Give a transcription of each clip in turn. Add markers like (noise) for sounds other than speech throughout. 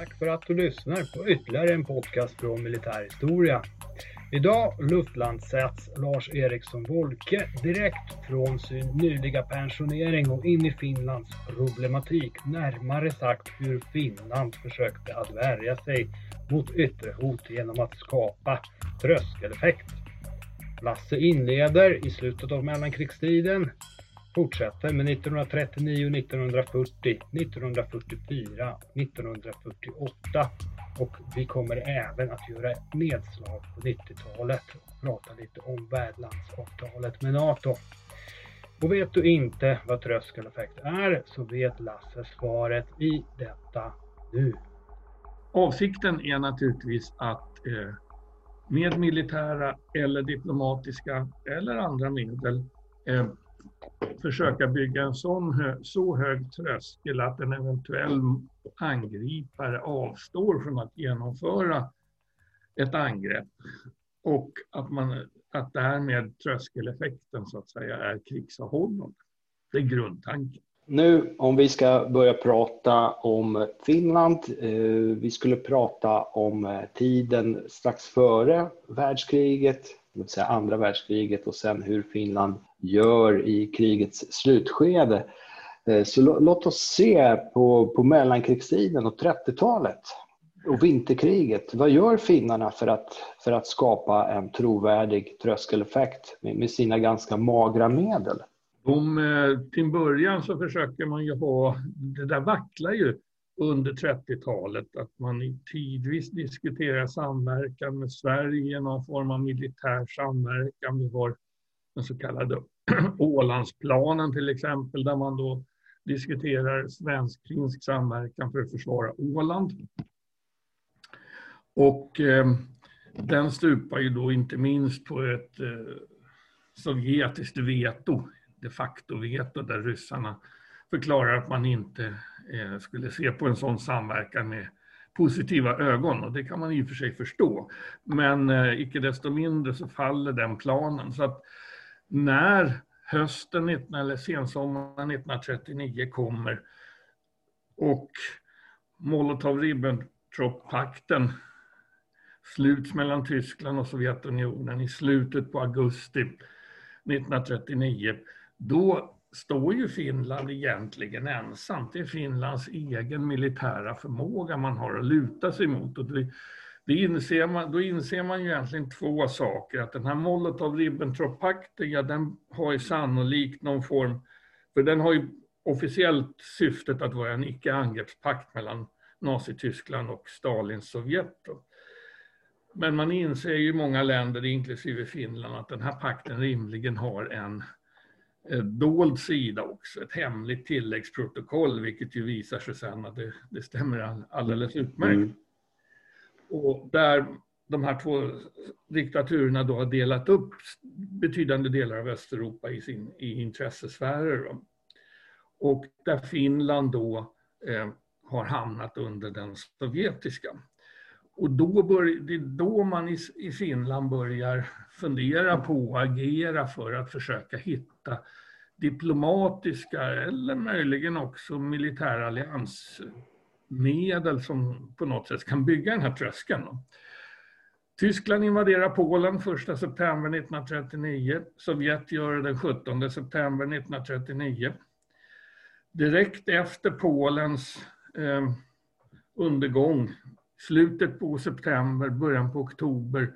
Tack för att du lyssnar på ytterligare en podcast från Militärhistoria. Idag luftlandsätts Lars Eriksson Wolke direkt från sin nyliga pensionering och in i Finlands problematik. Närmare sagt hur Finland försökte att värja sig mot yttre hot genom att skapa tröskeleffekt. Lasse inleder i slutet av mellankrigstiden fortsätter med 1939, 1940, 1944, 1948 och vi kommer även att göra nedslag på 90-talet och prata lite om värdlandsavtalet med NATO. Och vet du inte vad tröskeleffekt är så vet Lasse svaret i detta nu. Avsikten är naturligtvis att eh, med militära eller diplomatiska eller andra medel eh, försöka bygga en sån hö så hög tröskel att en eventuell angripare avstår från att genomföra ett angrepp och att, man, att därmed tröskeleffekten så att säga är krigsavhållande. Det är grundtanken. Nu om vi ska börja prata om Finland. Eh, vi skulle prata om eh, tiden strax före världskriget, det vill säga andra världskriget och sen hur Finland gör i krigets slutskede. Eh, så låt oss se på, på mellankrigstiden och 30-talet och vinterkriget. Vad gör finnarna för att, för att skapa en trovärdig tröskeleffekt med, med sina ganska magra medel? De, eh, till början så försöker man ju ha, det där vacklar ju under 30-talet, att man tidvis diskuterar samverkan med Sverige, någon form av militär samverkan. Vi har den så kallade (clears throat) Ålandsplanen till exempel, där man då diskuterar svensk-finsk samverkan för att försvara Åland. Och eh, den stupar ju då inte minst på ett eh, sovjetiskt veto, de facto-veto, där ryssarna förklarar att man inte eh, skulle se på en sån samverkan med positiva ögon och det kan man i och för sig förstå. Men eh, icke desto mindre så faller den planen. Så att när hösten 19, eller sensommaren 1939 kommer och Molotov-Ribbentrop-pakten sluts mellan Tyskland och Sovjetunionen i slutet på augusti 1939, då står ju Finland egentligen ensamt. Det är Finlands egen militära förmåga man har att luta sig mot. Och det, det inser man, då inser man ju egentligen två saker. Att den här Molotov-Ribbentrop-pakten, ja den har ju sannolikt någon form, för den har ju officiellt syftet att vara en icke-angreppspakt mellan Nazityskland och Stalins Sovjet. Men man inser ju i många länder, inklusive Finland, att den här pakten rimligen har en eh, dold sida också, ett hemligt tilläggsprotokoll, vilket ju visar sig sen att det, det stämmer alldeles utmärkt. Mm. Och där de här två diktaturerna då har delat upp betydande delar av Östeuropa i, sin, i intressesfärer. Då. Och där Finland då eh, har hamnat under den sovjetiska. Och då bör, det är då man i, i Finland börjar fundera på och agera för att försöka hitta diplomatiska eller möjligen också militära medel som på något sätt kan bygga den här tröskeln. Tyskland invaderar Polen 1 september 1939. Sovjet gör det den 17 september 1939. Direkt efter Polens eh, undergång slutet på september, början på oktober,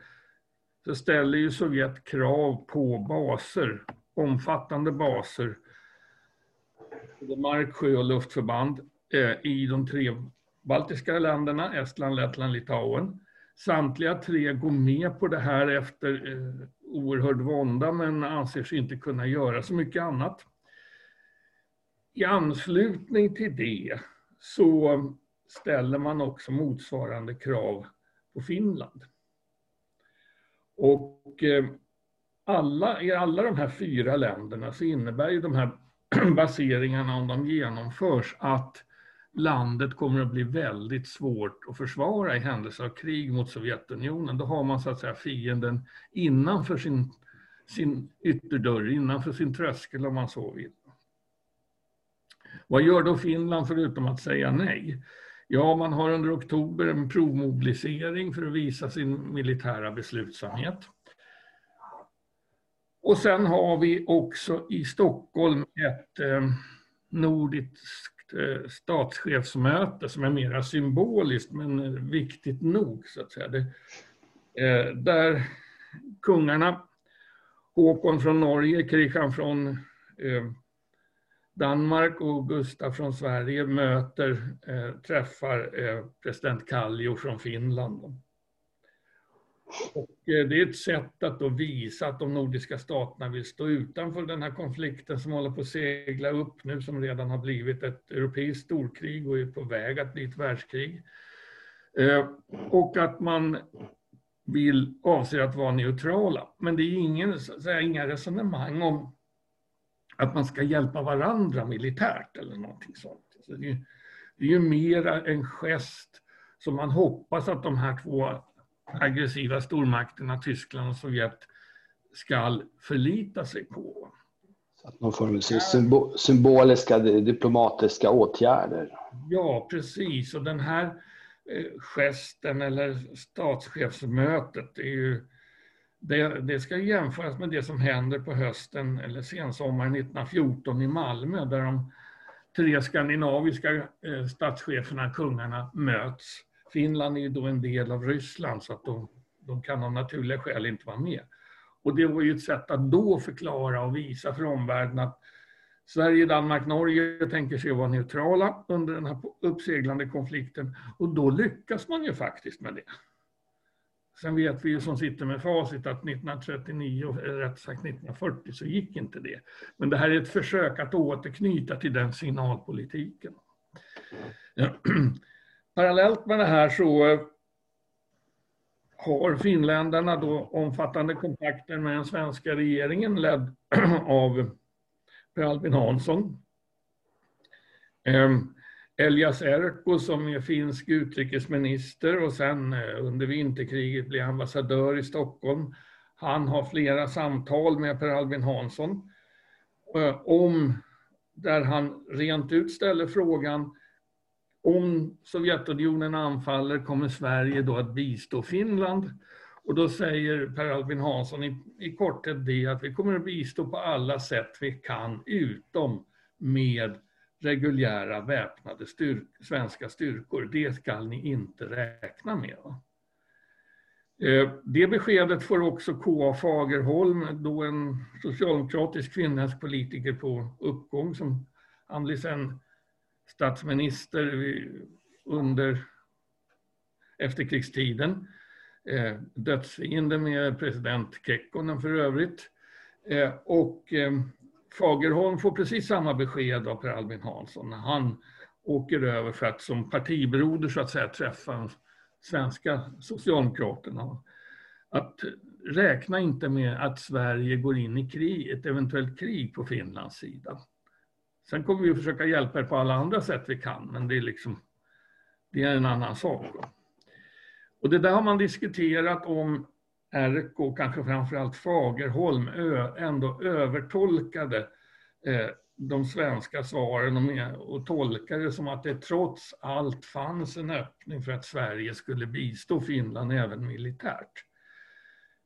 så ställer ju Sovjet krav på baser, omfattande baser, mark-, sjö och luftförband Eh, i de tre baltiska länderna, Estland, Lettland, Litauen. Samtliga tre går med på det här efter eh, oerhörd vånda men anser sig inte kunna göra så mycket annat. I anslutning till det så ställer man också motsvarande krav på Finland. Och eh, alla, i alla de här fyra länderna så innebär ju de här (clears throat) baseringarna, om de genomförs, att landet kommer att bli väldigt svårt att försvara i händelse av krig mot Sovjetunionen. Då har man så att säga fienden innanför sin, sin ytterdörr, innanför sin tröskel om man så vill. Vad gör då Finland förutom att säga nej? Ja, man har under oktober en provmobilisering för att visa sin militära beslutsamhet. Och sen har vi också i Stockholm ett eh, nordiskt Eh, statschefsmöte som är mera symboliskt men eh, viktigt nog så att säga. Det, eh, där kungarna Håkon från Norge, Kristian från Danmark och Gustav från Sverige möter, träffar president Kallio från Finland. Och eh, det är ett sätt att då visa att de nordiska staterna vill stå utanför den här konflikten som håller på att segla upp nu, som redan har blivit ett europeiskt storkrig och är på väg att bli ett världskrig. Eh, och att man vill, avser att vara neutrala. Men det är ingen, säga, inga resonemang om att man ska hjälpa varandra militärt eller någonting sånt. Så det, är, det är ju mera en gest som man hoppas att de här två aggressiva stormakterna, Tyskland och Sovjet, ska förlita sig på. Så att någon form av symboliska diplomatiska åtgärder. Ja, precis. Och den här eh, gesten eller statschefsmötet är ju det, det, ska jämföras med det som händer på hösten eller sensommaren 1914 i Malmö där de tre skandinaviska eh, statscheferna, kungarna, möts. Finland är ju då en del av Ryssland så att de, de kan av naturliga skäl inte vara med. Och det var ju ett sätt att då förklara och visa för omvärlden att Sverige, Danmark, Norge tänker sig att vara neutrala under den här uppseglande konflikten och då lyckas man ju faktiskt med det. Sen vet vi ju som sitter med facit att 1939, eller rätt sagt 1940, så gick inte det. Men det här är ett försök att återknyta till den signalpolitiken. Parallellt med det här så eh, har finländarna då omfattande kontakter med den svenska regeringen ledd (clears throat) av Per Albin Hansson. Ehm, Elias Erkko som är finsk utrikesminister och sen eh, under vinterkriget blir ambassadör i Stockholm. Han har flera samtal med Per Albin Hansson eh, om där han rent ut ställer frågan om Sovjetunionen anfaller kommer Sverige då att bistå Finland? Och då säger Per Albin Hansson i, i korthet det att vi kommer att bistå på alla sätt vi kan utom med reguljära väpnade styrk, svenska styrkor. Det ska ni inte räkna med. Eh, det beskedet får också K.A. Fagerholm, då en socialdemokratisk finländsk politiker på uppgång som han blir sen statsminister under efterkrigstiden. Eh, dödsfiende med president Kekkonen för övrigt. Eh, och eh, Fagerholm får precis samma besked av Per Albin Hansson när han åker över för att som partibroder så att säga träffa de svenska socialdemokraterna. Att räkna inte med att Sverige går in i krig, ett eventuellt krig på Finlands sida. Sen kommer vi att försöka hjälpa er på alla andra sätt vi kan, men det är liksom det är en annan sak. Då. Och det där har man diskuterat om RK, kanske framförallt Fagerholm, ändå övertolkade eh, de svenska svaren och, och tolkade det som att det trots allt fanns en öppning för att Sverige skulle bistå Finland även militärt.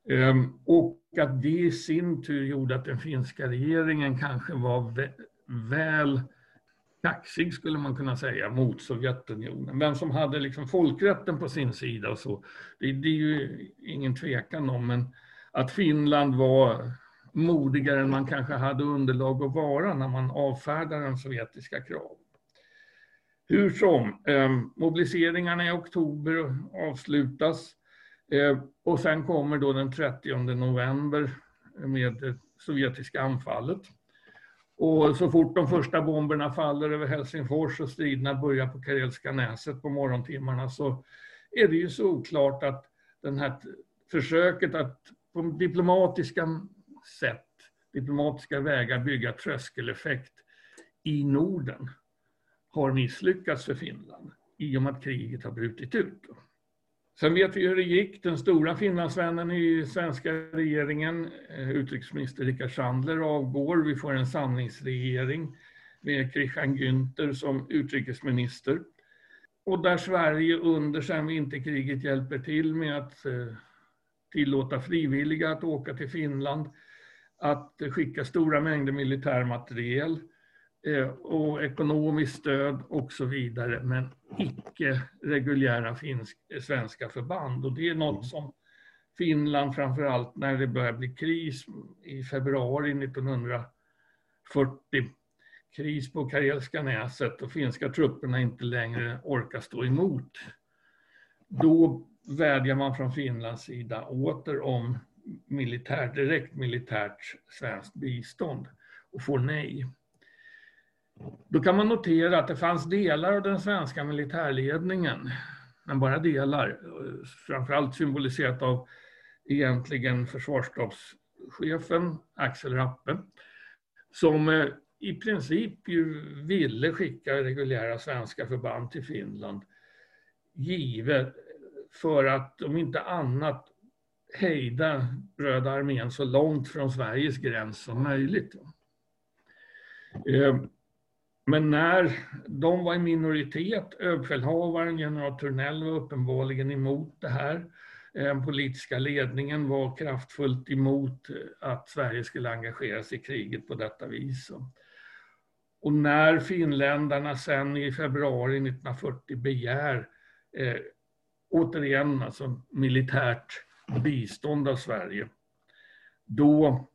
Ehm, och att det i sin tur gjorde att den finska regeringen kanske var väl kaxig skulle man kunna säga mot Sovjetunionen. Vem som hade liksom folkrätten på sin sida och så, det, det är ju ingen tvekan om. Men att Finland var modigare än man kanske hade underlag att vara när man avfärdade de sovjetiska kraven. Hur som, eh, mobiliseringarna i oktober avslutas eh, och sen kommer då den 30 november med det sovjetiska anfallet. Och så fort de första bomberna faller över Helsingfors och striderna börjar på Karelska näset på morgontimmarna så är det ju så oklart att den här försöket att på diplomatiska sätt, diplomatiska vägar bygga tröskeleffekt i Norden har misslyckats för Finland i och med att kriget har brutit ut. Sen vet vi hur det gick. Den stora Finlandsvännen i svenska regeringen, eh, utrikesminister Rickard Sandler, avgår. Vi får en samlingsregering med Christian Günther som utrikesminister. och där Sverige under sen vinterkriget hjälper till med att eh, tillåta frivilliga att åka till Finland, att skicka stora mängder militär materiel och ekonomiskt stöd och så vidare, men icke reguljära finsk, svenska förband. Och det är något som Finland, framför allt när det börjar bli kris i februari 1940, kris på Karelska näset och finska trupperna inte längre orkar stå emot. Då vädjar man från Finlands sida åter om militär, direkt militärt svenskt bistånd och får nej. Då kan man notera att det fanns delar av den svenska militärledningen, men bara delar, framförallt symboliserat av egentligen försvarsstabschefen Axel Rappe, som eh, i princip ju ville skicka reguljära svenska förband till Finland, givet för att om inte annat hejda Röda armén så långt från Sveriges gräns som möjligt. Eh, men när de var i minoritet, överbefälhavaren, general Turnell var uppenbarligen emot det här. Den politiska ledningen var kraftfullt emot eh, att Sverige skulle engagera sig i kriget på detta vis. Och när finländarna sen i februari 1940 begär eh, återigen alltså militärt bistånd av Sverige, då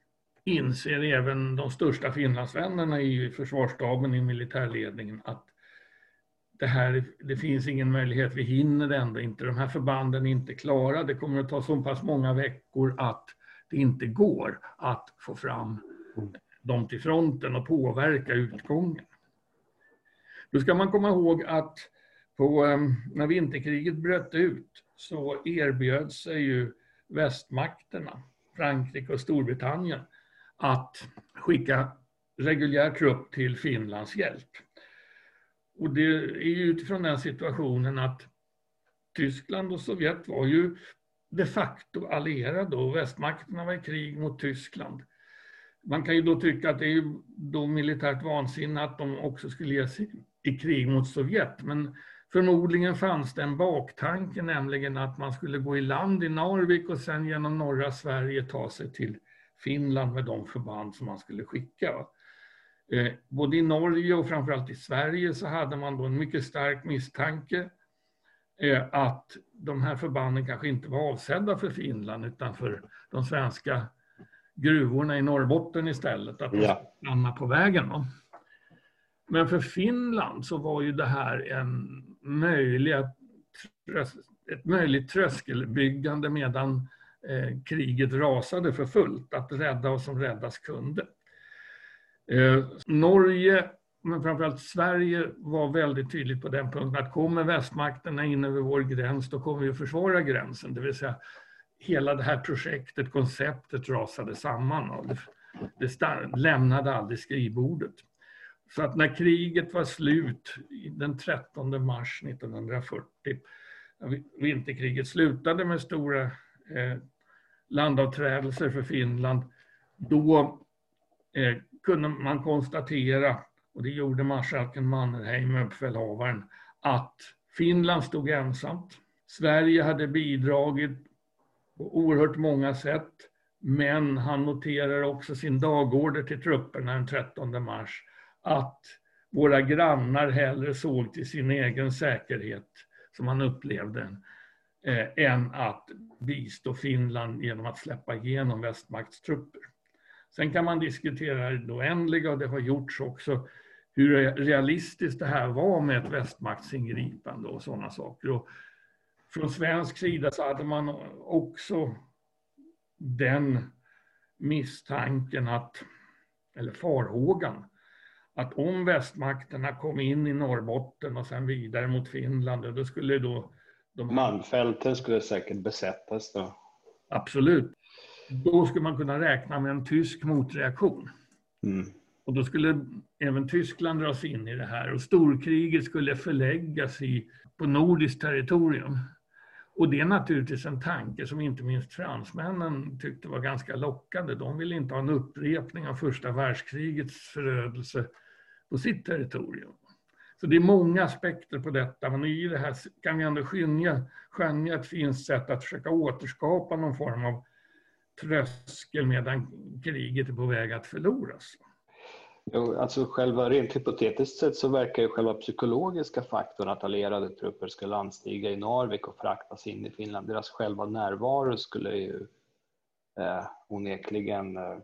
inser även de största Finlandsvännerna i försvarsstaben i militärledningen att det här, det finns ingen möjlighet, vi hinner ändå inte, de här förbanden är inte klara, det kommer att ta så pass många veckor att det inte går att få fram dem till fronten och påverka utgången. Då ska man komma ihåg att på, eh, när vinterkriget bröt ut så erbjöd sig ju västmakterna, Frankrike och Storbritannien, att skicka reguljär trupp till Finlands hjälp. Och det är ju utifrån den situationen att Tyskland och Sovjet var ju de facto allierade och västmakterna var i krig mot Tyskland. Man kan ju då tycka att det är då militärt vansinne att de också skulle ge sig i krig mot Sovjet. Men förmodligen fanns det en baktanke, nämligen att man skulle gå i land i Narvik och sen genom norra Sverige ta sig till Finland med de förband som man skulle skicka. Eh, både i Norge och framförallt i Sverige så hade man då en mycket stark misstanke eh, att de här förbanden kanske inte var avsedda för Finland utan för de svenska gruvorna i Norrbotten istället, att ja. stanna på vägen. Då. Men för Finland så var ju det här en möjlig, ett möjligt tröskelbyggande medan Eh, kriget rasade för fullt, att rädda vad som räddas kunde. Eh, Norge, men framförallt Sverige var väldigt tydligt på den punkten att kommer västmakterna in över vår gräns, då kommer vi att försvara gränsen. Det vill säga hela det här projektet, konceptet rasade samman och det, det lämnade aldrig skrivbordet. Så att när kriget var slut den 13 mars 1940, vinterkriget slutade med stora eh, landavträdelser för Finland, då eh, kunde man konstatera, och det gjorde marskalken Mannerheim, överbefälhavaren, att Finland stod ensamt. Sverige hade bidragit på oerhört många sätt. Men han noterar också sin dagorder till trupperna den 13 mars att våra grannar hellre såg till sin egen säkerhet, som han upplevde eh, än att bistå Finland genom att släppa igenom västmaktstrupper. Sen kan man diskutera det oändliga, och det har gjorts också, hur realistiskt det här var med ett västmaktsingripande och sådana saker. Och från svensk sida så hade man också den misstanken att, eller farhågan, att om västmakterna kom in i Norrbotten och sen vidare mot Finland, då skulle då... De... Malmfälten skulle säkert besättas då. Absolut. Då skulle man kunna räkna med en tysk motreaktion. Mm. Och då skulle även Tyskland dras in i det här och storkriget skulle förläggas i, på nordiskt territorium. Och det är naturligtvis en tanke som inte minst fransmännen tyckte var ganska lockande. De ville inte ha en upprepning av första världskrigets förödelse på sitt territorium. Så det är många aspekter på detta, men i det här kan vi ändå skönja, skönja ett fint sätt att försöka återskapa någon form av tröskel medan kriget är på väg att förloras. Jo, alltså själva, rent hypotetiskt sett så verkar ju själva psykologiska faktorn att allierade trupper ska landstiga i Narvik och fraktas in i Finland, deras själva närvaro skulle ju eh, onekligen eh,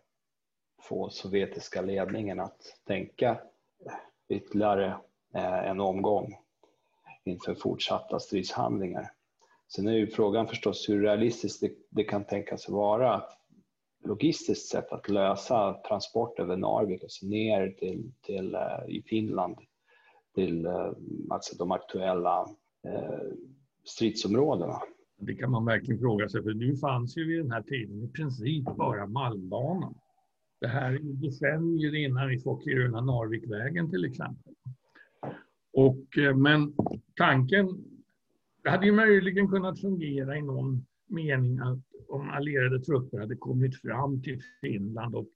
få sovjetiska ledningen att tänka ytterligare Eh, en omgång inför fortsatta stridshandlingar. Sen är ju frågan förstås hur realistiskt det, det kan tänkas vara logistiskt sett att lösa transport över Narvik och så ner till, till uh, i Finland till uh, alltså de aktuella uh, stridsområdena. Det kan man verkligen fråga sig, för nu fanns ju vid den här tiden i princip bara Malmbanan. Det här är decennier innan vi får Kiruna-Narvikvägen till exempel. Och, men tanken, det hade ju möjligen kunnat fungera i någon mening att om allierade trupper hade kommit fram till Finland och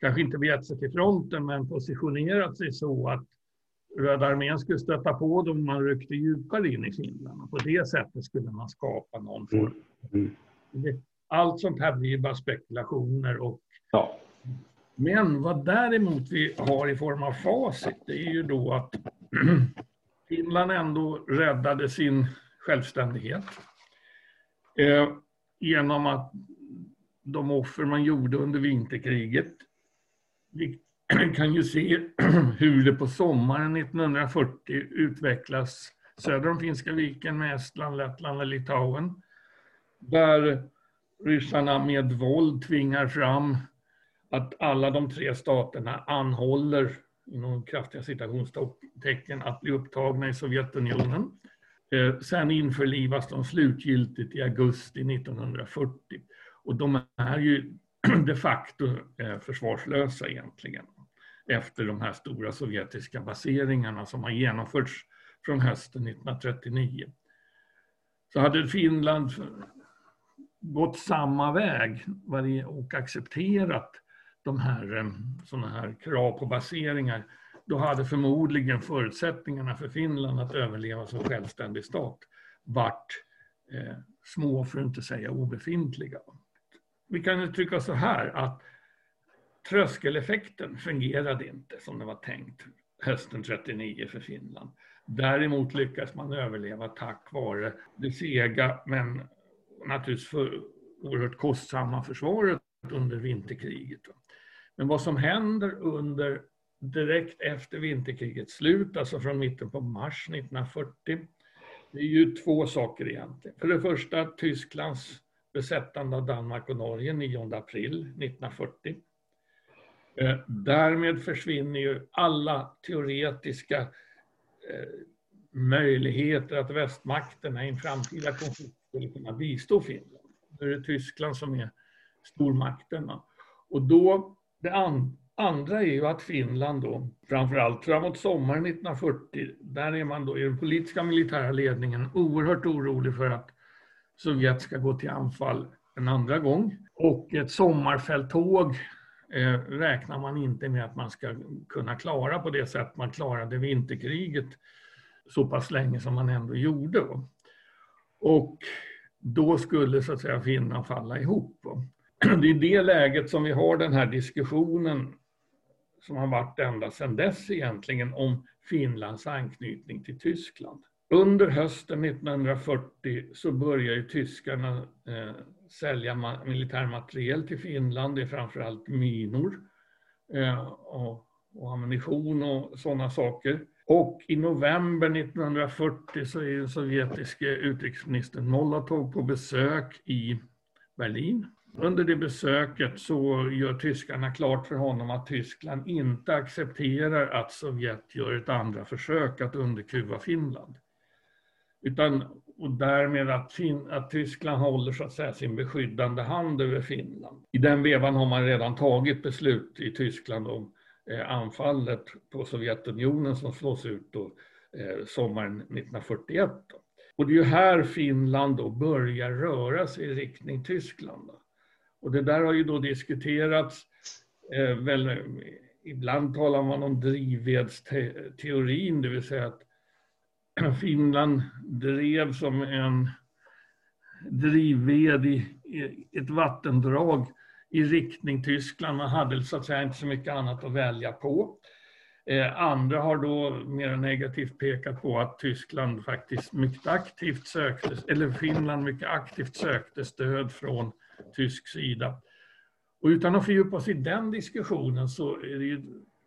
kanske inte begett sig till fronten men positionerat sig så att Röda armén skulle stöta på dem man ryckte djupare in i Finland. Och på det sättet skulle man skapa någon form. Mm. Mm. Allt sånt här blir bara spekulationer. Och... Ja. Men vad däremot vi har i form av facit, det är ju då att Finland ändå räddade sin självständighet. Eh, genom att de offer man gjorde under vinterkriget. Vi (clears throat) kan ju se (clears throat) hur det på sommaren 1940 utvecklas söder om Finska viken med Estland, Lettland och Litauen. Där ryssarna med våld tvingar fram att alla de tre staterna anhåller, inom kraftiga citationstecken, att bli upptagna i Sovjetunionen. Eh, sen införlivas de slutgiltigt i augusti 1940. Och de är ju (clears throat) de facto eh, försvarslösa egentligen efter de här stora sovjetiska baseringarna som har genomförts från hösten 1939. Så hade Finland gått samma väg och accepterat de här, eh, såna här krav på baseringar då hade förmodligen förutsättningarna för Finland att överleva som självständig stat varit eh, små, för att inte säga obefintliga. Vi kan uttrycka så här att tröskeleffekten fungerade inte som det var tänkt hösten 39 för Finland. Däremot lyckas man överleva tack vare det sega men naturligtvis för oerhört kostsamma försvaret under vinterkriget. Men vad som händer under direkt efter vinterkrigets slut, alltså från mitten på mars 1940. Det är ju två saker egentligen. För det första Tysklands besättande av Danmark och Norge 9 april 1940. Eh, därmed försvinner ju alla teoretiska eh, möjligheter att västmakterna i en framtida konflikt skulle kunna bistå Finland. Nu är det Tyskland som är stormakten. Och då, det an, andra är ju att Finland då, framförallt framåt sommaren 1940, där är man då i den politiska militära ledningen oerhört orolig för att Sovjet ska gå till anfall en andra gång. Och ett sommarfälttåg eh, räknar man inte med att man ska kunna klara på det sätt man klarade vinterkriget så pass länge som man ändå gjorde. Och då skulle så att säga Finland falla ihop. (clears throat) Det är i det läget som vi har den här diskussionen som har varit ända sedan dess egentligen om Finlands anknytning till Tyskland. Under hösten 1940 så börjar ju tyskarna eh, sälja ma militär materiel till Finland. Det är framförallt minor eh, och, och ammunition och sådana saker. Och i november 1940 så är den sovjetiske utrikesministern Molotov på besök i Berlin. Under det besöket så gör tyskarna klart för honom att Tyskland inte accepterar att Sovjet gör ett andra försök att underkuva Finland. Utan, och därmed att, fin, att Tyskland håller så att säga sin beskyddande hand över Finland. I den vevan har man redan tagit beslut i Tyskland om eh, anfallet på Sovjetunionen som slås ut då, eh, sommaren 1941. Då. Och det är ju här Finland då börjar röra sig i riktning Tyskland. Då. Och det där har ju då diskuterats eh, väl ibland talar man om drivvedsteorin, det vill säga att (clears throat) Finland drev som en drivved i, i ett vattendrag i riktning Tyskland. Man hade så att säga inte så mycket annat att välja på. Eh, andra har då mer negativt pekat på att Tyskland faktiskt mycket aktivt sökte, eller Finland mycket aktivt sökte stöd från tysk sida. Och utan att fördjupa oss i den diskussionen så är det ju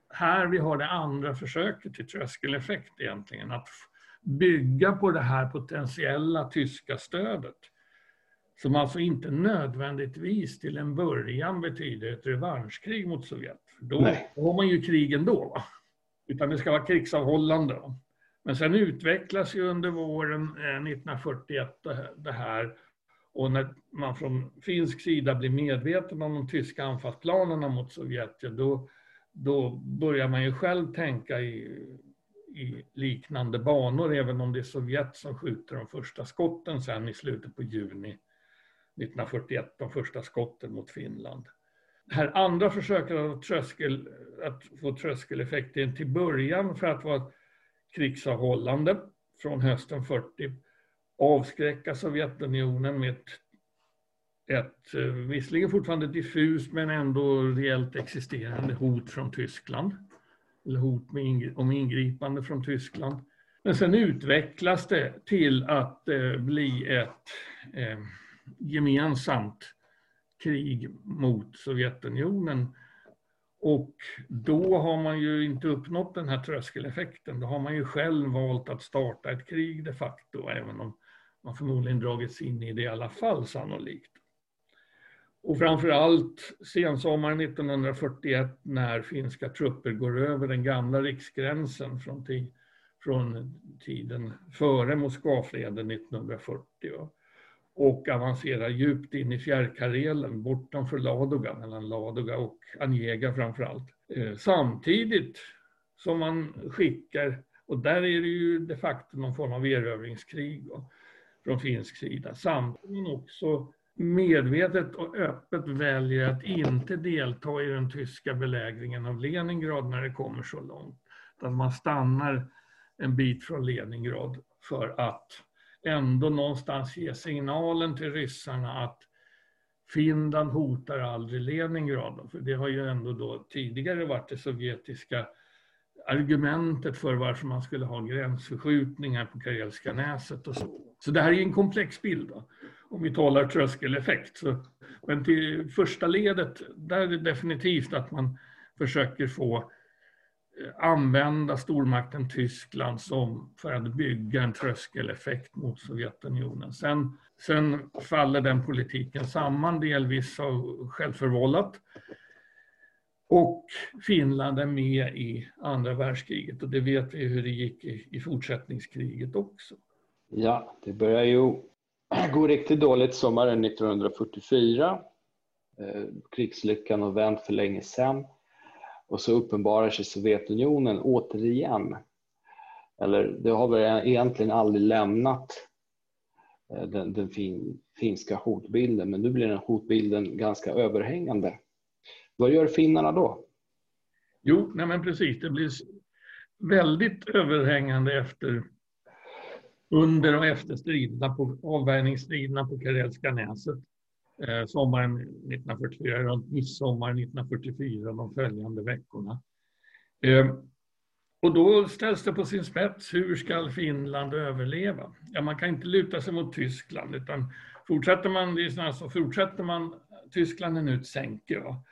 här vi har det andra försöket till tröskeleffekt egentligen. Att bygga på det här potentiella tyska stödet. Som alltså inte nödvändigtvis till en början betyder ett revanschkrig mot Sovjet. Då, då har man ju krig ändå. Va? Utan det ska vara krigsavhållande. Men sen utvecklas ju under våren 1941 eh, det här och när man från finsk sida blir medveten om de tyska anfallsplanerna mot Sovjet, då, då börjar man ju själv tänka i, i liknande banor, även om det är Sovjet som skjuter de första skotten sen i slutet på juni 1941, de första skotten mot Finland. Det här andra försöket att, tröskel, att få tröskeleffekten till början för att vara krigsavhållande från hösten 40 avskräcka Sovjetunionen med ett, ett eh, visserligen fortfarande diffust men ändå reellt existerande hot från Tyskland. Eller hot med, om ingripande från Tyskland. Men sen utvecklas det till att eh, bli ett eh, gemensamt krig mot Sovjetunionen. Och då har man ju inte uppnått den här tröskeleffekten. Då har man ju själv valt att starta ett krig de facto, även om man förmodligen dragits in i det i alla fall sannolikt. Och framför allt sensommaren 1941 när finska trupper går över den gamla riksgränsen från, från tiden före Moskvafreden 1940 och avancerar djupt in i fjärrkarelen bortanför Ladoga, mellan Ladoga och Anjega framför allt. Eh, samtidigt som man skickar, och där är det ju de facto någon form av erövringskrig från finsk sida, samtidigt som man också medvetet och öppet väljer att inte delta i den tyska belägringen av Leningrad när det kommer så långt. Att man stannar en bit från Leningrad för att ändå någonstans ge signalen till ryssarna att Finland hotar aldrig Leningrad. För det har ju ändå då tidigare varit det sovjetiska argumentet för varför man skulle ha gränsförskjutningar på Karelska näset och så. Så det här är en komplex bild. Då, om vi talar tröskeleffekt. Så, men till första ledet, där är det definitivt att man försöker få eh, använda stormakten Tyskland som för att bygga en tröskeleffekt mot Sovjetunionen. Sen, sen faller den politiken samman, delvis av självförvållat. Och Finland är med i andra världskriget och det vet vi hur det gick i, i fortsättningskriget också. Ja, det börjar ju (clears throat) gå riktigt dåligt sommaren 1944. Eh, krigslyckan har vänt för länge sedan. Och så uppenbarar sig Sovjetunionen återigen. Eller det har väl egentligen aldrig lämnat eh, den, den fin, finska hotbilden, men nu blir den hotbilden ganska överhängande. Vad gör finnarna då? Jo, nej men precis, det blir väldigt överhängande efter under och efter striderna på, avvärjningsstriderna på Karelska näset eh, sommaren 1944, runt midsommar 1944, de följande veckorna. Eh, och då ställs det på sin spets, hur ska Finland överleva? Ja, man kan inte luta sig mot Tyskland, utan fortsätter man, det är så, fortsätter man, Tyskland är nu ett sänke, va?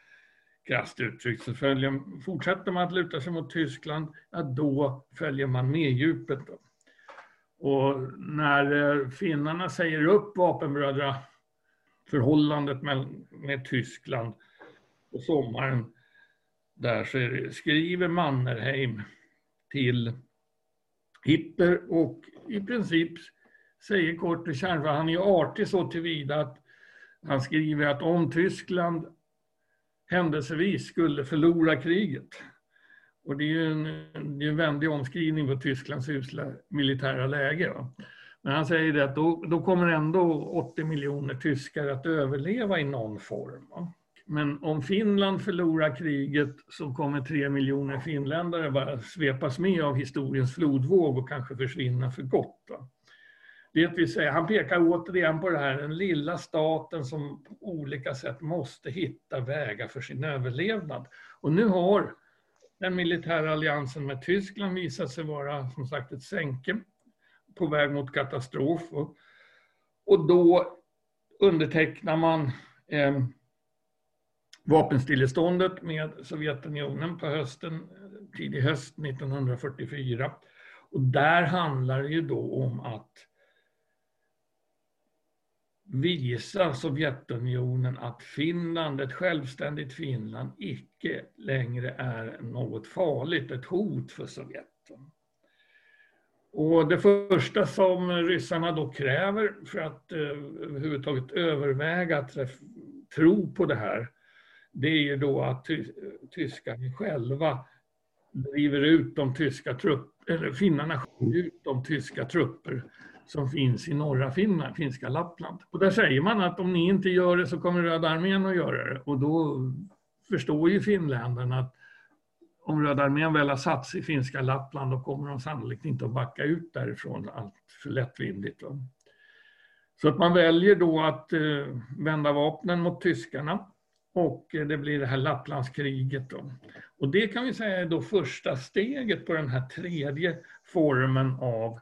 krasst uttryckt, så följer, fortsätter man att luta sig mot Tyskland, ja, då följer man med djupet. Då. Och när eh, finnarna säger upp vapenbrödra förhållandet med, med Tyskland på sommaren där så det, skriver Mannerheim till Hitler och i princip säger kort och kärnt, han är artig så tillvida att han skriver att om Tyskland händelsevis skulle förlora kriget, och det är ju en, det är en vändig omskrivning på Tysklands usla militära läge. Va? Men han säger det att då, då kommer ändå 80 miljoner tyskar att överleva i någon form. Men om Finland förlorar kriget så kommer tre miljoner finländare bara svepas med av historiens flodvåg och kanske försvinna för gott. Va? Det vill säga, han pekar återigen på det här, den lilla staten som på olika sätt måste hitta vägar för sin överlevnad. Och nu har den militära alliansen med Tyskland visade sig vara som sagt ett sänke på väg mot katastrof. Och, och då undertecknar man eh, vapenstilleståndet med Sovjetunionen på hösten, eh, tidig höst 1944. Och där handlar det ju då om att visa Sovjetunionen att Finland, ett självständigt Finland, icke längre är något farligt, ett hot för Sovjet. Och det första som ryssarna då kräver för att eh, överhuvudtaget överväga att tro på det här, det är ju då att ty tyskarna själva driver ut de tyska trupper, eller finnarna ut de tyska trupper som finns i norra Finland, finska Lappland. Och där säger man att om ni inte gör det så kommer Röda armén att göra det. Och då förstår ju finländarna att om Röda armén väl har satt sig i finska Lappland då kommer de sannolikt inte att backa ut därifrån allt för lättvindigt. Så att man väljer då att eh, vända vapnen mot tyskarna och eh, det blir det här Lapplandskriget. Då. Och det kan vi säga är då första steget på den här tredje formen av eh,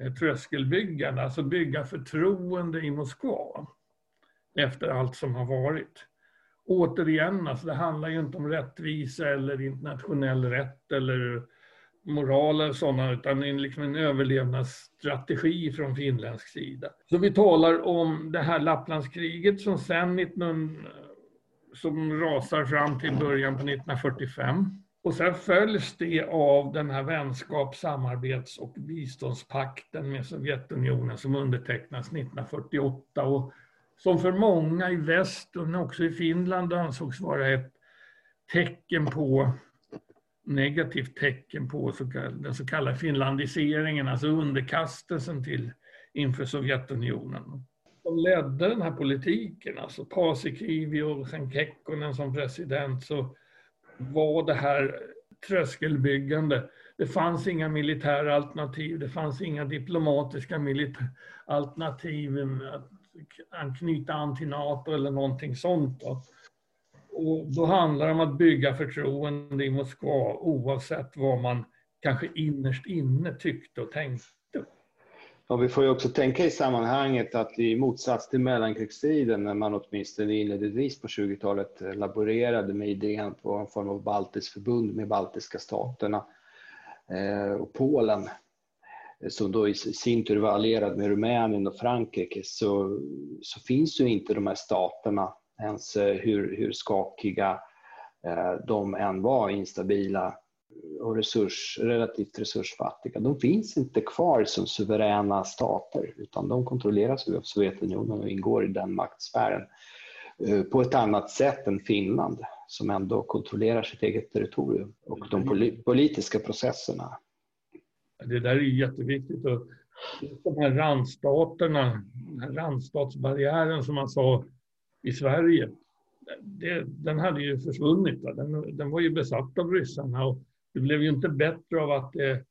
Eh, tröskelbyggande, alltså bygga förtroende i Moskva efter allt som har varit återigen, alltså det handlar ju inte om rättvisa eller internationell rätt eller moral eller sådana, utan det är liksom en överlevnadsstrategi från finländsk sida. Så vi talar om det här Lapplandskriget som sen 19, som rasar fram till början på 1945. Och sen följs det av den här vänskaps-, samarbets och biståndspakten med Sovjetunionen som undertecknas 1948. Och som för många i väst och också i Finland ansågs vara ett tecken på negativt tecken på den så kallade finlandiseringen, alltså underkastelsen till inför Sovjetunionen. De ledde den här politiken, alltså Paasikivi och sen Kekkonen som president, så var det här tröskelbyggande. Det fanns inga militära alternativ, det fanns inga diplomatiska alternativ att knyta an till NATO eller någonting sånt. Då. Och då handlar det om att bygga förtroende i Moskva oavsett vad man kanske innerst inne tyckte och tänkte. Ja, vi får ju också tänka i sammanhanget att i motsats till mellankrigstiden när man åtminstone inledningsvis på 20-talet eh, laborerade med idén på en form av baltiskt förbund med baltiska staterna eh, och Polen eh, som då i sin tur var allierad med Rumänien och Frankrike så, så finns ju inte de här staterna ens eh, hur, hur skakiga eh, de än var, instabila och resurs, relativt resursfattiga. De finns inte kvar som suveräna stater utan de kontrolleras av Sovjetunionen och ingår i den maktsfären eh, på ett annat sätt än Finland som ändå kontrollerar sitt eget territorium och de politiska processerna. Det där är jätteviktigt. Och de här randstaterna, den här randstatsbarriären som man sa i Sverige, det, den hade ju försvunnit. Den, den, var ju besatt av ryssarna och det blev ju inte bättre av att det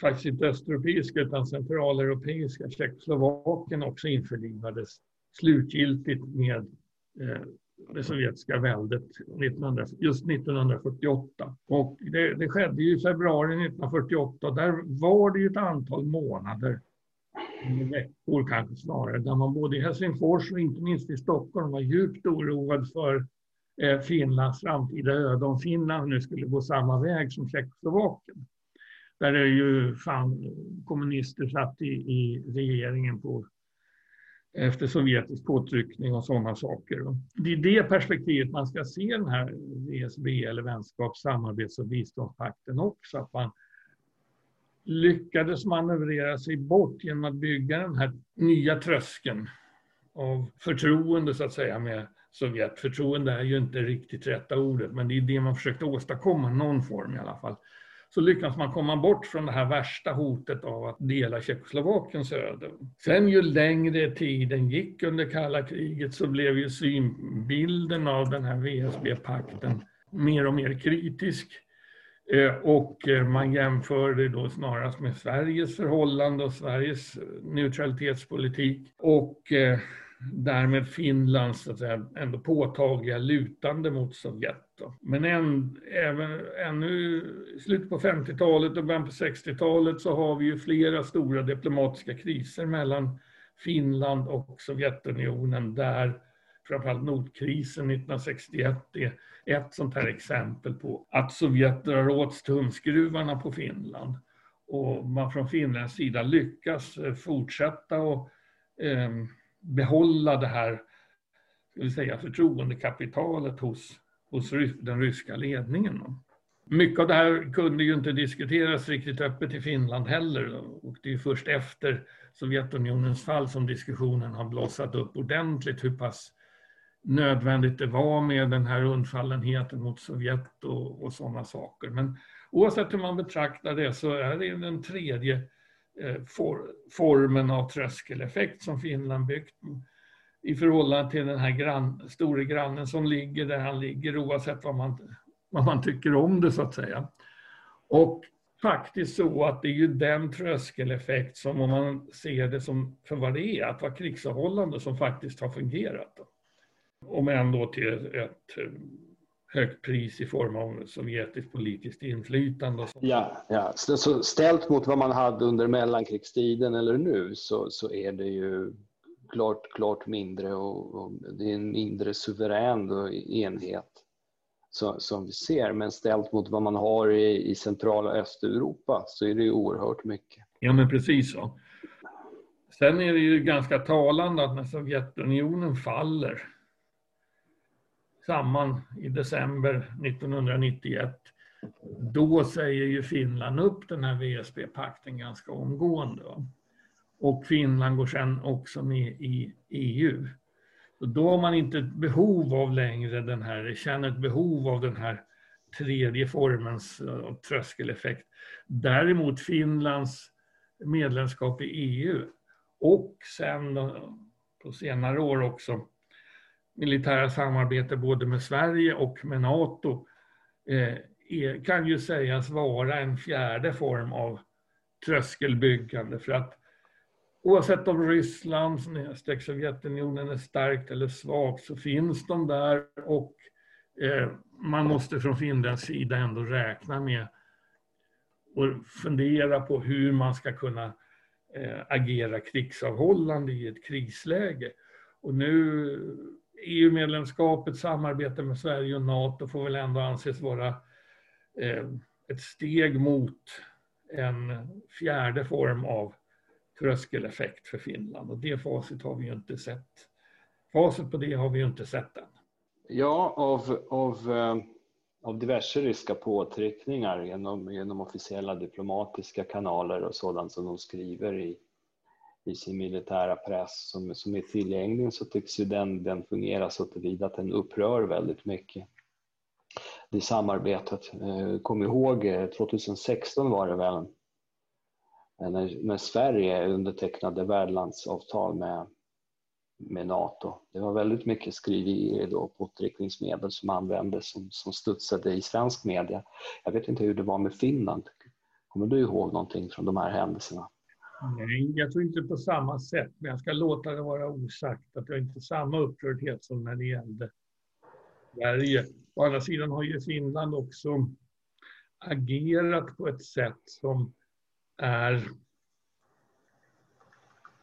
faktiskt inte östeuropeiska utan centraleuropeiska Tjeckoslovakien också införlivades slutgiltigt med eh, det sovjetiska väldet 1900, just 1948. Och det, det skedde ju i februari 1948. Där var det ju ett antal månader, eh, veckor kanske snarare, där man både i Helsingfors och inte minst i Stockholm var djupt oroad för Eh, Finlands framtida öde, om Finland nu skulle gå samma väg som Tjeckoslovakien. Där är ju fan kommunister satt i, i regeringen på efter sovjetisk påtryckning och sådana saker. Det är det perspektivet man ska se den här VSB eller vänskaps-, samarbets och biståndspakten också. Att man lyckades manövrera sig bort genom att bygga den här nya tröskeln av förtroende så att säga med Sovjet. Förtroende är ju inte riktigt rätta ordet, men det är det man försökte åstadkomma, någon form i alla fall. så lyckas man komma bort från det här värsta hotet av att dela Tjeckoslovakiens öde. Sen ju längre tiden gick under kalla kriget så blev ju synbilden av den här VSB-pakten mer och mer kritisk. Eh, och eh, man jämförde då snarast med Sveriges förhållande och Sveriges neutralitetspolitik och eh, därmed Finlands så att säga, ändå påtagliga lutande mot Sovjet. Då. Men än, även, ännu i slutet på 50-talet och början på 60-talet så har vi ju flera stora diplomatiska kriser mellan Finland och Sovjetunionen där framförallt Nordkrisen 1961 är ett sånt här exempel på att Sovjet drar åt tumskruvarna på Finland och man från Finlands sida lyckas fortsätta och eh, behålla det här ska vi säga, förtroendekapitalet hos, hos den ryska ledningen. Mycket av det här kunde ju inte diskuteras riktigt öppet i Finland heller och det är först efter Sovjetunionens fall som diskussionen har blossat upp ordentligt hur pass nödvändigt det var med den här undfallenheten mot Sovjet och, och sådana saker. Men oavsett hur man betraktar det så är det den tredje Eh, for, formen av tröskeleffekt som Finland byggt i förhållande till den här grann, store grannen som ligger där han ligger oavsett vad man, vad man tycker om det så att säga. Och faktiskt så att det är ju den tröskeleffekt som om man ser det som för vad det är, att vara krigsavhållande som faktiskt har fungerat. Om än då till ett högt pris i form av sovjetiskt politiskt inflytande. Ja, ja. Så ställt mot vad man hade under mellankrigstiden eller nu så, så är det ju klart, klart mindre och, och det är en mindre suverän enhet så, som vi ser. Men ställt mot vad man har i, i centrala Östeuropa så är det ju oerhört mycket. Ja, men precis så. Sen är det ju ganska talande att när Sovjetunionen faller samman i december 1991. Då säger ju Finland upp den här VSB-pakten ganska omgående. Och Finland går sen också med i EU. Då har man inte ett behov av längre den här, känner ett behov av den här tredje formens tröskeleffekt. Däremot Finlands medlemskap i EU och sen på senare år också militära samarbete både med Sverige och med Nato eh, är, kan ju sägas vara en fjärde form av tröskelbyggande för att oavsett om Ryssland, Sovjetunionen är starkt eller svagt så finns de där och eh, man måste från Finlands sida ändå räkna med och fundera på hur man ska kunna eh, agera krigsavhållande i ett krisläge. Och nu EU-medlemskapet, samarbete med Sverige och NATO får väl ändå anses vara eh, ett steg mot en fjärde form av tröskeleffekt för Finland. Och det facit har vi ju inte sett. Facit på det har vi ju inte sett än. Ja, av, av, eh, av diverse ryska påtryckningar genom, genom officiella diplomatiska kanaler och sådant som de skriver i i sin militära press som, som är tillgänglig så tycks ju den, den fungera så tillvida att den upprör väldigt mycket. Det samarbetet. Eh, kom ihåg eh, 2016 var det väl eh, när, när Sverige undertecknade värdlandsavtal med, med NATO. Det var väldigt mycket skriverier då, påtryckningsmedel som användes som, som studsade i svensk media. Jag vet inte hur det var med Finland. Kommer du ihåg någonting från de här händelserna? Nej, jag tror inte på samma sätt, men jag ska låta det vara osagt att jag inte samma upprördhet som när det gällde Sverige. Å andra sidan har ju Finland också agerat på ett sätt som är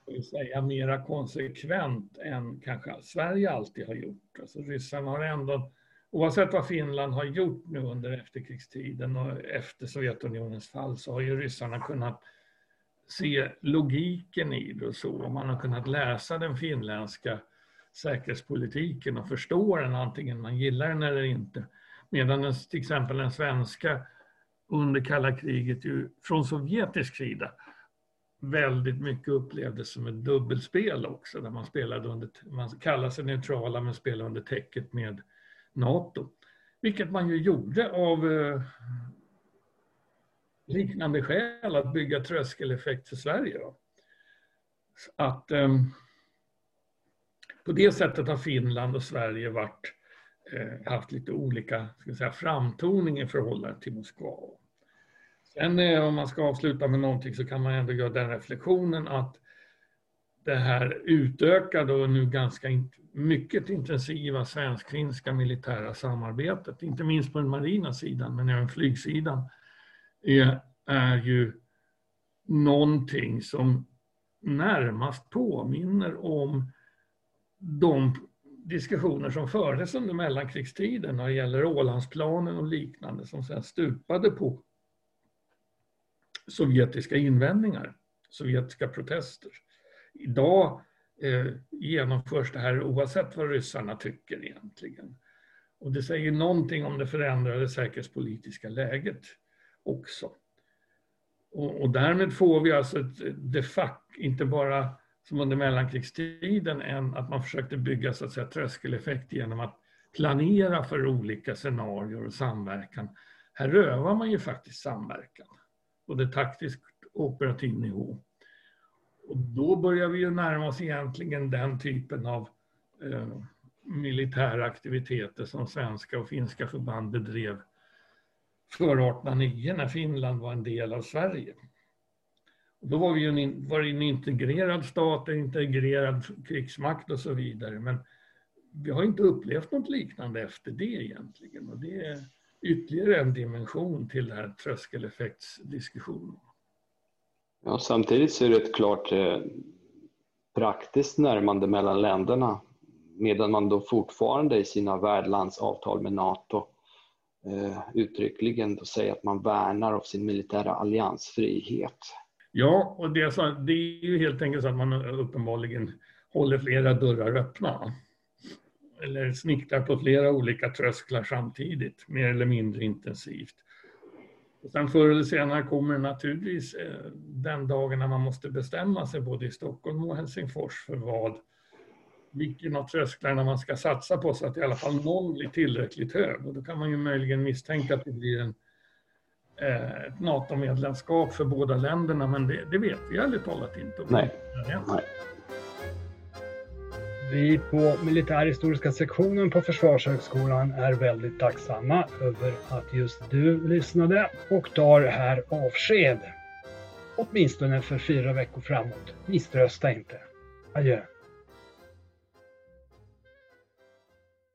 vill säga, mera konsekvent än kanske Sverige alltid har gjort. Alltså ryssarna har ändå, oavsett vad Finland har gjort nu under efterkrigstiden och efter Sovjetunionens fall, så har ju ryssarna kunnat se logiken i det och så. Man har kunnat läsa den finländska säkerhetspolitiken och förstå den antingen man gillar den eller inte. Medan den, till exempel den svenska under kalla kriget ju från sovjetisk sida väldigt mycket upplevdes som ett dubbelspel också där man spelade under, man kallar sig neutrala men spelar under täcket med NATO. Vilket man ju gjorde av eh, liknande skäl att bygga tröskeleffekt för Sverige. Då. Att eh, på det sättet har Finland och Sverige varit, eh, haft lite olika ska säga, framtoning i förhållande till Moskva. Sen eh, om man ska avsluta med någonting så kan man ändå göra den reflektionen att det här utökade och nu ganska mycket intensiva svensk-finska militära samarbetet, inte minst på den marina sidan men även flygsidan, är, är ju någonting som närmast påminner om de diskussioner som fördes under mellankrigstiden när det gäller Ålandsplanen och liknande som sen stupade på sovjetiska invändningar, sovjetiska protester. Idag eh, genomförs det här oavsett vad ryssarna tycker egentligen. Och det säger någonting om det förändrade säkerhetspolitiska läget också. Och, och därmed får vi alltså ett de facto, inte bara som under mellankrigstiden, än att man försökte bygga så att säga, tröskeleffekt genom att planera för olika scenarier och samverkan. Här övar man ju faktiskt samverkan, både taktisk och operativ nivå. Och då börjar vi ju närma oss egentligen den typen av eh, militära aktiviteter som svenska och finska förband bedrev före 1809 när Finland var en del av Sverige. Och då var vi ju en, var en integrerad stat, en integrerad krigsmakt och så vidare. Men vi har inte upplevt något liknande efter det egentligen. Och det är ytterligare en dimension till den här tröskeleffektsdiskussionen. Ja, samtidigt så är det ett klart eh, praktiskt närmande mellan länderna medan man då fortfarande i sina värdlandsavtal med NATO eh, Eh, uttryckligen då säger att man värnar av sin militära alliansfrihet. Ja, och det, så, det är ju helt enkelt så att man uppenbarligen håller flera dörrar öppna. Eller snickrar på flera olika trösklar samtidigt, mer eller mindre intensivt. Och sen förr eller senare kommer naturligtvis eh, den dagen när man måste bestämma sig både i Stockholm och Helsingfors för vad, vilken av trösklarna man ska satsa på så att i alla fall någon blir tillräckligt hög. Och då kan man ju möjligen misstänka att det blir en, eh, ett NATO-medlemskap för båda länderna, men det, det vet vi ärligt talat inte. Nej. Nej. Vi på militärhistoriska sektionen på Försvarshögskolan är väldigt tacksamma över att just du lyssnade och tar här avsked. Åtminstone för fyra veckor framåt. Misströsta inte. Adjö.